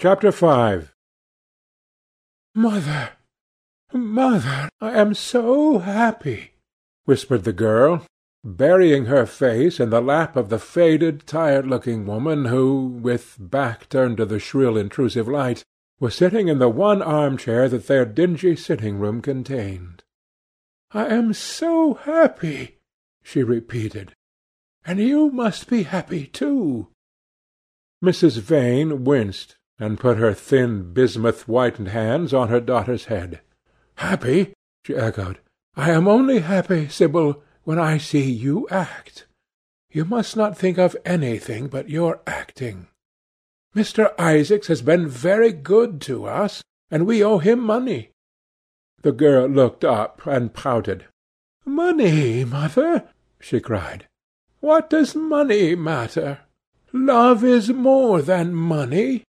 Chapter V "Mother, mother, I am so happy!" whispered the girl, burying her face in the lap of the faded, tired looking woman who, with back turned to the shrill intrusive light, was sitting in the one arm chair that their dingy sitting room contained. "I am so happy!" she repeated. "And you must be happy too." Mrs. Vane winced and put her thin bismuth whitened hands on her daughter's head. "Happy!" she echoed. "I am only happy, Sibyl, when I see you act. You must not think of anything but your acting. Mr. Isaacs has been very good to us, and we owe him money." The girl looked up and pouted. "Money, mother!" she cried. "What does money matter? Love is more than money.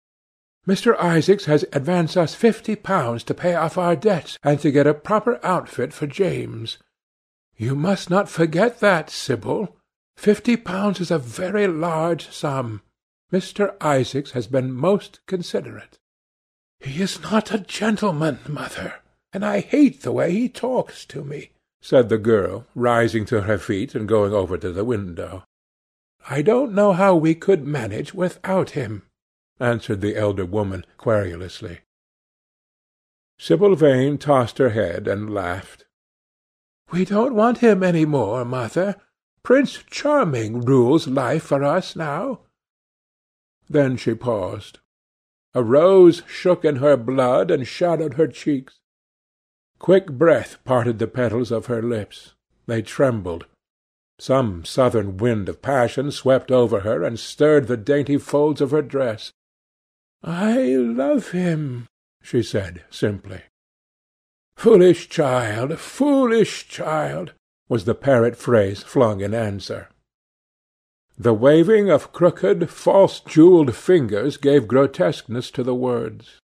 Mr. Isaacs has advanced us fifty pounds to pay off our debts and to get a proper outfit for James. You must not forget that, Sibyl. Fifty pounds is a very large sum. Mr. Isaacs has been most considerate." "He is not a gentleman, mother, and I hate the way he talks to me," said the girl, rising to her feet and going over to the window. "I don't know how we could manage without him answered the elder woman, querulously. Sibyl Vane tossed her head and laughed. "We don't want him any more, mother. Prince Charming rules life for us now." Then she paused. A rose shook in her blood and shadowed her cheeks. Quick breath parted the petals of her lips. They trembled. Some southern wind of passion swept over her and stirred the dainty folds of her dress. "I love him," she said, simply. "Foolish child, foolish child!" was the parrot phrase flung in answer. The waving of crooked, false jewelled fingers gave grotesqueness to the words.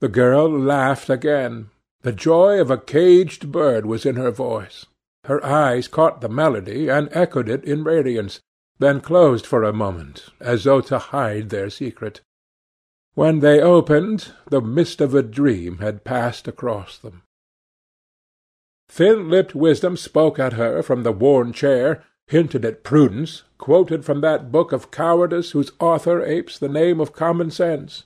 The girl laughed again. The joy of a caged bird was in her voice. Her eyes caught the melody and echoed it in radiance, then closed for a moment, as though to hide their secret. When they opened, the mist of a dream had passed across them. Thin-lipped wisdom spoke at her from the worn chair, hinted at prudence, quoted from that book of cowardice whose author apes the name of common sense.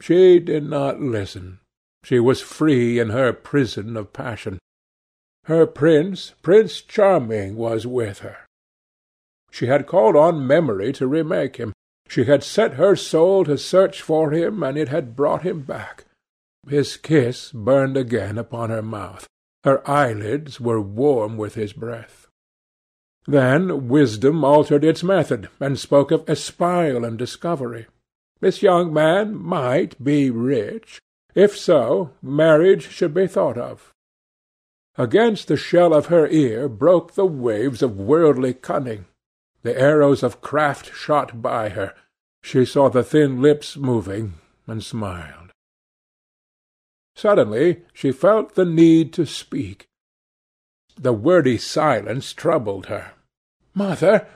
She did not listen. She was free in her prison of passion. Her prince, Prince Charming, was with her. She had called on memory to remake him. She had set her soul to search for him, and it had brought him back. His kiss burned again upon her mouth. Her eyelids were warm with his breath. Then wisdom altered its method, and spoke of espial and discovery. This young man might be rich. If so, marriage should be thought of. Against the shell of her ear broke the waves of worldly cunning. The arrows of craft shot by her. She saw the thin lips moving, and smiled. Suddenly she felt the need to speak. The wordy silence troubled her. "Mother,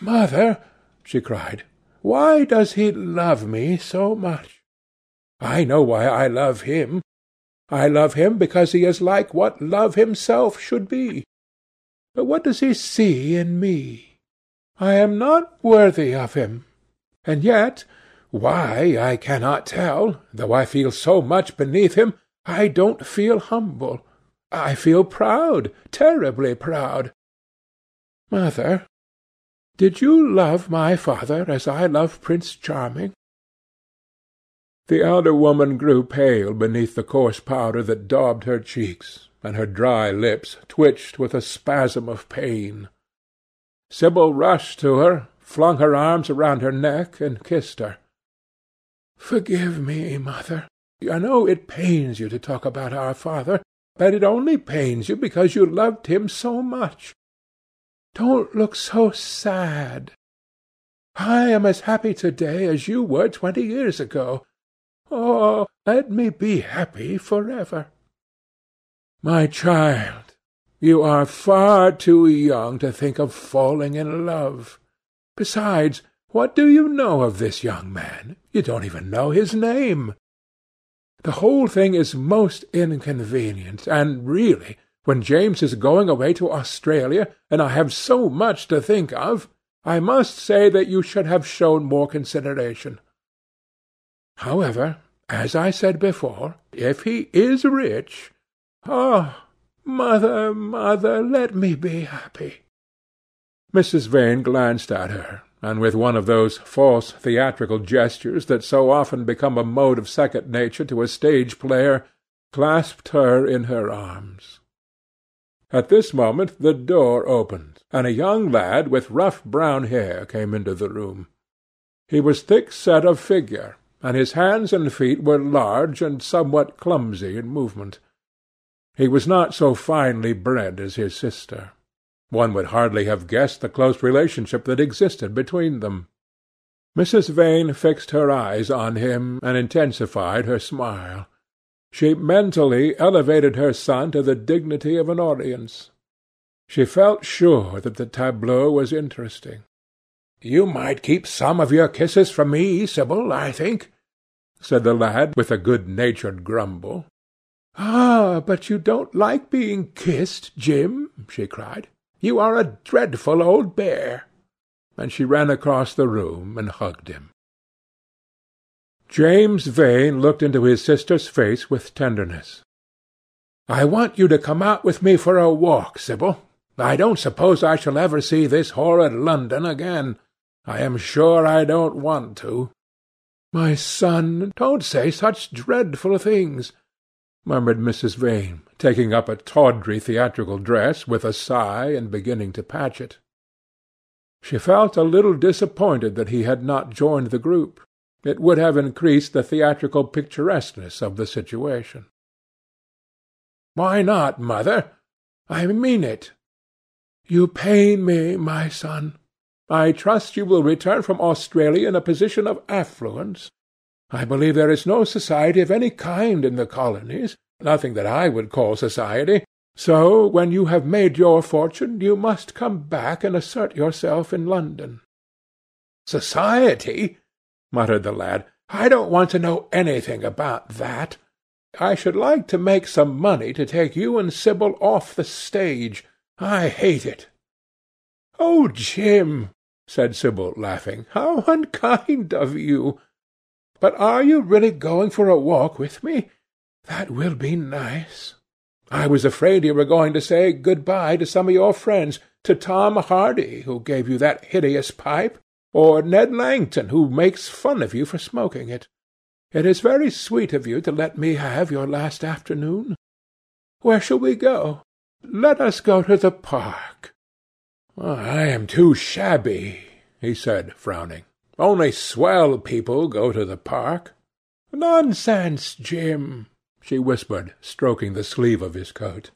mother!" she cried. "Why does he love me so much? I know why I love him. I love him because he is like what love himself should be. But what does he see in me? I am not worthy of him. And yet, why I cannot tell, though I feel so much beneath him, I don't feel humble. I feel proud, terribly proud. Mother, did you love my father as I love Prince Charming? The elder woman grew pale beneath the coarse powder that daubed her cheeks, and her dry lips twitched with a spasm of pain. Sibyl rushed to her, flung her arms around her neck, and kissed her. "Forgive me, mother. I know it pains you to talk about our father, but it only pains you because you loved him so much. Don't look so sad. I am as happy to-day as you were twenty years ago. Oh, let me be happy forever." My child, you are far too young to think of falling in love. Besides, What do you know of this young man? You don't even know his name. The whole thing is most inconvenient, and really, when James is going away to Australia, and I have so much to think of, I must say that you should have shown more consideration. However, as I said before, if he is rich, ah, mother, mother, let me be happy. Mrs. Vane glanced at her, and with one of those false theatrical gestures that so often become a mode of second nature to a stage player, clasped her in her arms. At this moment the door opened, and a young lad with rough brown hair came into the room. He was thick-set of figure, and his hands and feet were large and somewhat clumsy in movement. He was not so finely bred as his sister. One would hardly have guessed the close relationship that existed between them. Mrs. Vane fixed her eyes on him and intensified her smile. She mentally elevated her son to the dignity of an audience. She felt sure that the tableau was interesting. "You might keep some of your kisses from me, Sibyl, I think," said the lad, with a good-natured grumble. "Ah, but you don't like being kissed, Jim!" she cried. You are a dreadful old bear!" And she ran across the room and hugged him. James Vane looked into his sister's face with tenderness. "I want you to come out with me for a walk, Sibyl. I don't suppose I shall ever see this horrid London again. I am sure I don't want to." "My son, don't say such dreadful things murmured Mrs. Vane, taking up a tawdry theatrical dress with a sigh and beginning to patch it. She felt a little disappointed that he had not joined the group. It would have increased the theatrical picturesqueness of the situation. "Why not, mother? I mean it." "You pain me, my son. I trust you will return from Australia in a position of affluence. I believe there is no society of any kind in the colonies, nothing that I would call society, so when you have made your fortune you must come back and assert yourself in London." "Society!" muttered the lad. "I don't want to know anything about that. I should like to make some money to take you and Sibyl off the stage. I hate it." "Oh, Jim!" said Sibyl, laughing, "how unkind of you! But are you really going for a walk with me? That will be nice. I was afraid you were going to say good-bye to some of your friends, to Tom Hardy, who gave you that hideous pipe, or Ned Langton, who makes fun of you for smoking it. It is very sweet of you to let me have your last afternoon. Where shall we go? Let us go to the park. I am too shabby, he said, frowning. Only swell people go to the park." "Nonsense, Jim," she whispered, stroking the sleeve of his coat.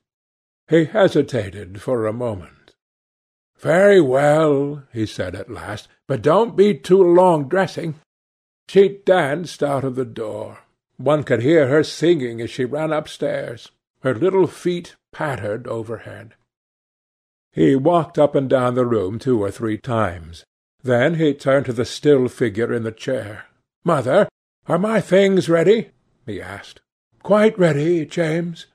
He hesitated for a moment. "Very well," he said at last, "but don't be too long dressing." She danced out of the door. One could hear her singing as she ran upstairs. Her little feet pattered overhead. He walked up and down the room two or three times. Then he turned to the still figure in the chair. "Mother, are my things ready?" he asked. "Quite ready, James,"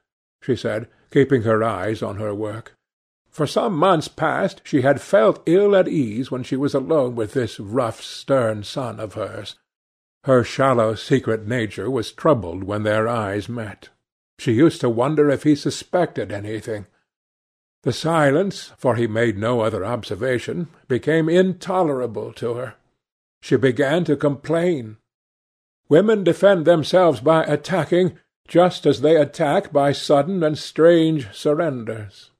she said, keeping her eyes on her work. For some months past she had felt ill at ease when she was alone with this rough, stern son of hers. Her shallow, secret nature was troubled when their eyes met. She used to wonder if he suspected anything. The silence, for he made no other observation, became intolerable to her. She began to complain. Women defend themselves by attacking, just as they attack by sudden and strange surrenders.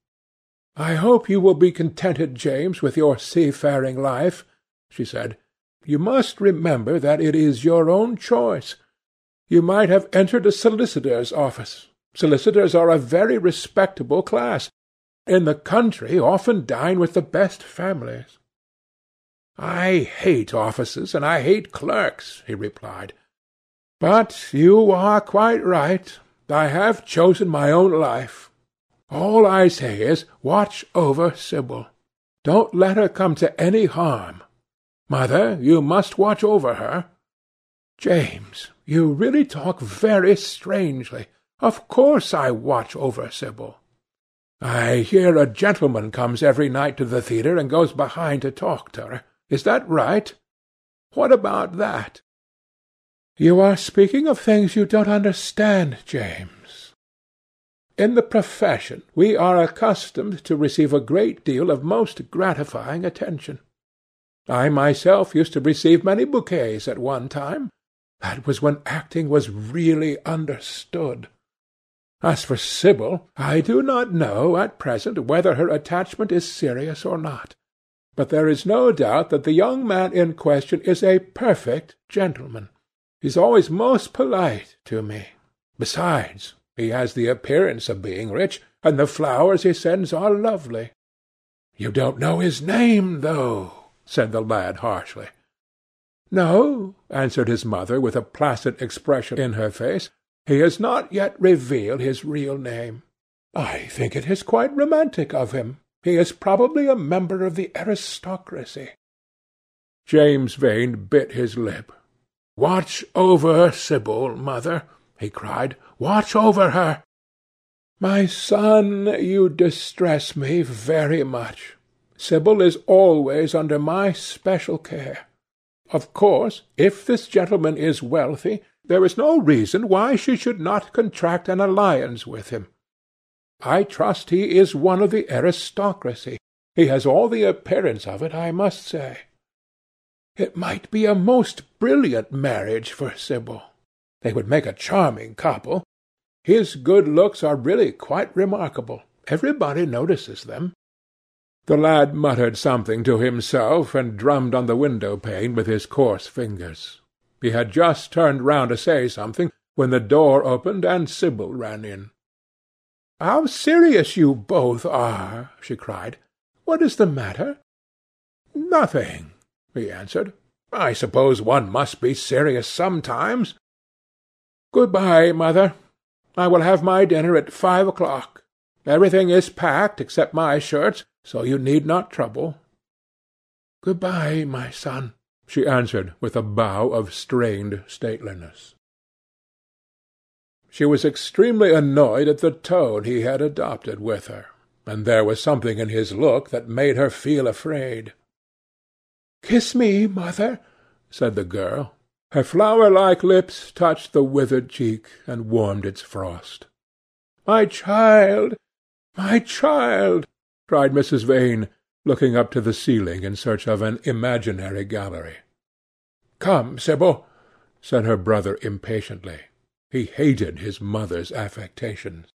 "I hope you will be contented, James, with your seafaring life," she said. "You must remember that it is your own choice. You might have entered a solicitor's office. Solicitors are a very respectable class in the country often dine with the best families." "I hate offices, and I hate clerks," he replied. "But you are quite right. I have chosen my own life. All I say is, watch over Sibyl. Don't let her come to any harm. Mother, you must watch over her. James, you really talk very strangely. Of course I watch over Sibyl. I hear a gentleman comes every night to the theatre and goes behind to talk to her. Is that right? What about that? You are speaking of things you don't understand, James. In the profession we are accustomed to receive a great deal of most gratifying attention. I myself used to receive many bouquets at one time. That was when acting was really understood. As for Sibyl, I do not know at present whether her attachment is serious or not, but there is no doubt that the young man in question is a perfect gentleman. He's always most polite to me. Besides, he has the appearance of being rich, and the flowers he sends are lovely. You don't know his name, though, said the lad harshly. No, answered his mother with a placid expression in her face. He has not yet revealed his real name. I think it is quite romantic of him. He is probably a member of the aristocracy. James Vane bit his lip. Watch over Sibyl, mother, he cried. Watch over her. My son, you distress me very much. Sibyl is always under my special care. Of course, if this gentleman is wealthy, there is no reason why she should not contract an alliance with him. I trust he is one of the aristocracy. He has all the appearance of it, I must say. It might be a most brilliant marriage for Sibyl. They would make a charming couple. His good looks are really quite remarkable. Everybody notices them. The lad muttered something to himself and drummed on the window-pane with his coarse fingers. He had just turned round to say something when the door opened and Sibyl ran in. "How serious you both are!" she cried. "What is the matter?" "Nothing," he answered. "I suppose one must be serious sometimes. Good-bye, mother. I will have my dinner at five o'clock. Everything is packed except my shirts, so you need not trouble." "Good-bye, my son she answered with a bow of strained stateliness. She was extremely annoyed at the tone he had adopted with her, and there was something in his look that made her feel afraid. "Kiss me, mother," said the girl. Her flower-like lips touched the withered cheek and warmed its frost. "My child, my child!" cried Mrs. Vane, looking up to the ceiling in search of an imaginary gallery. "Come, Sibyl," said her brother impatiently. He hated his mother's affectations.